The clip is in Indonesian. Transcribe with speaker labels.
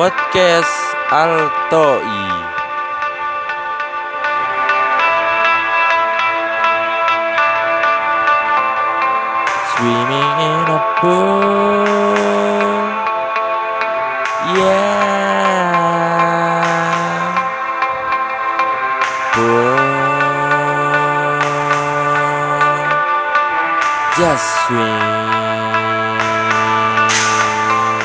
Speaker 1: podcast Altoi. Swimming in a pool, yeah. Pool, just swim.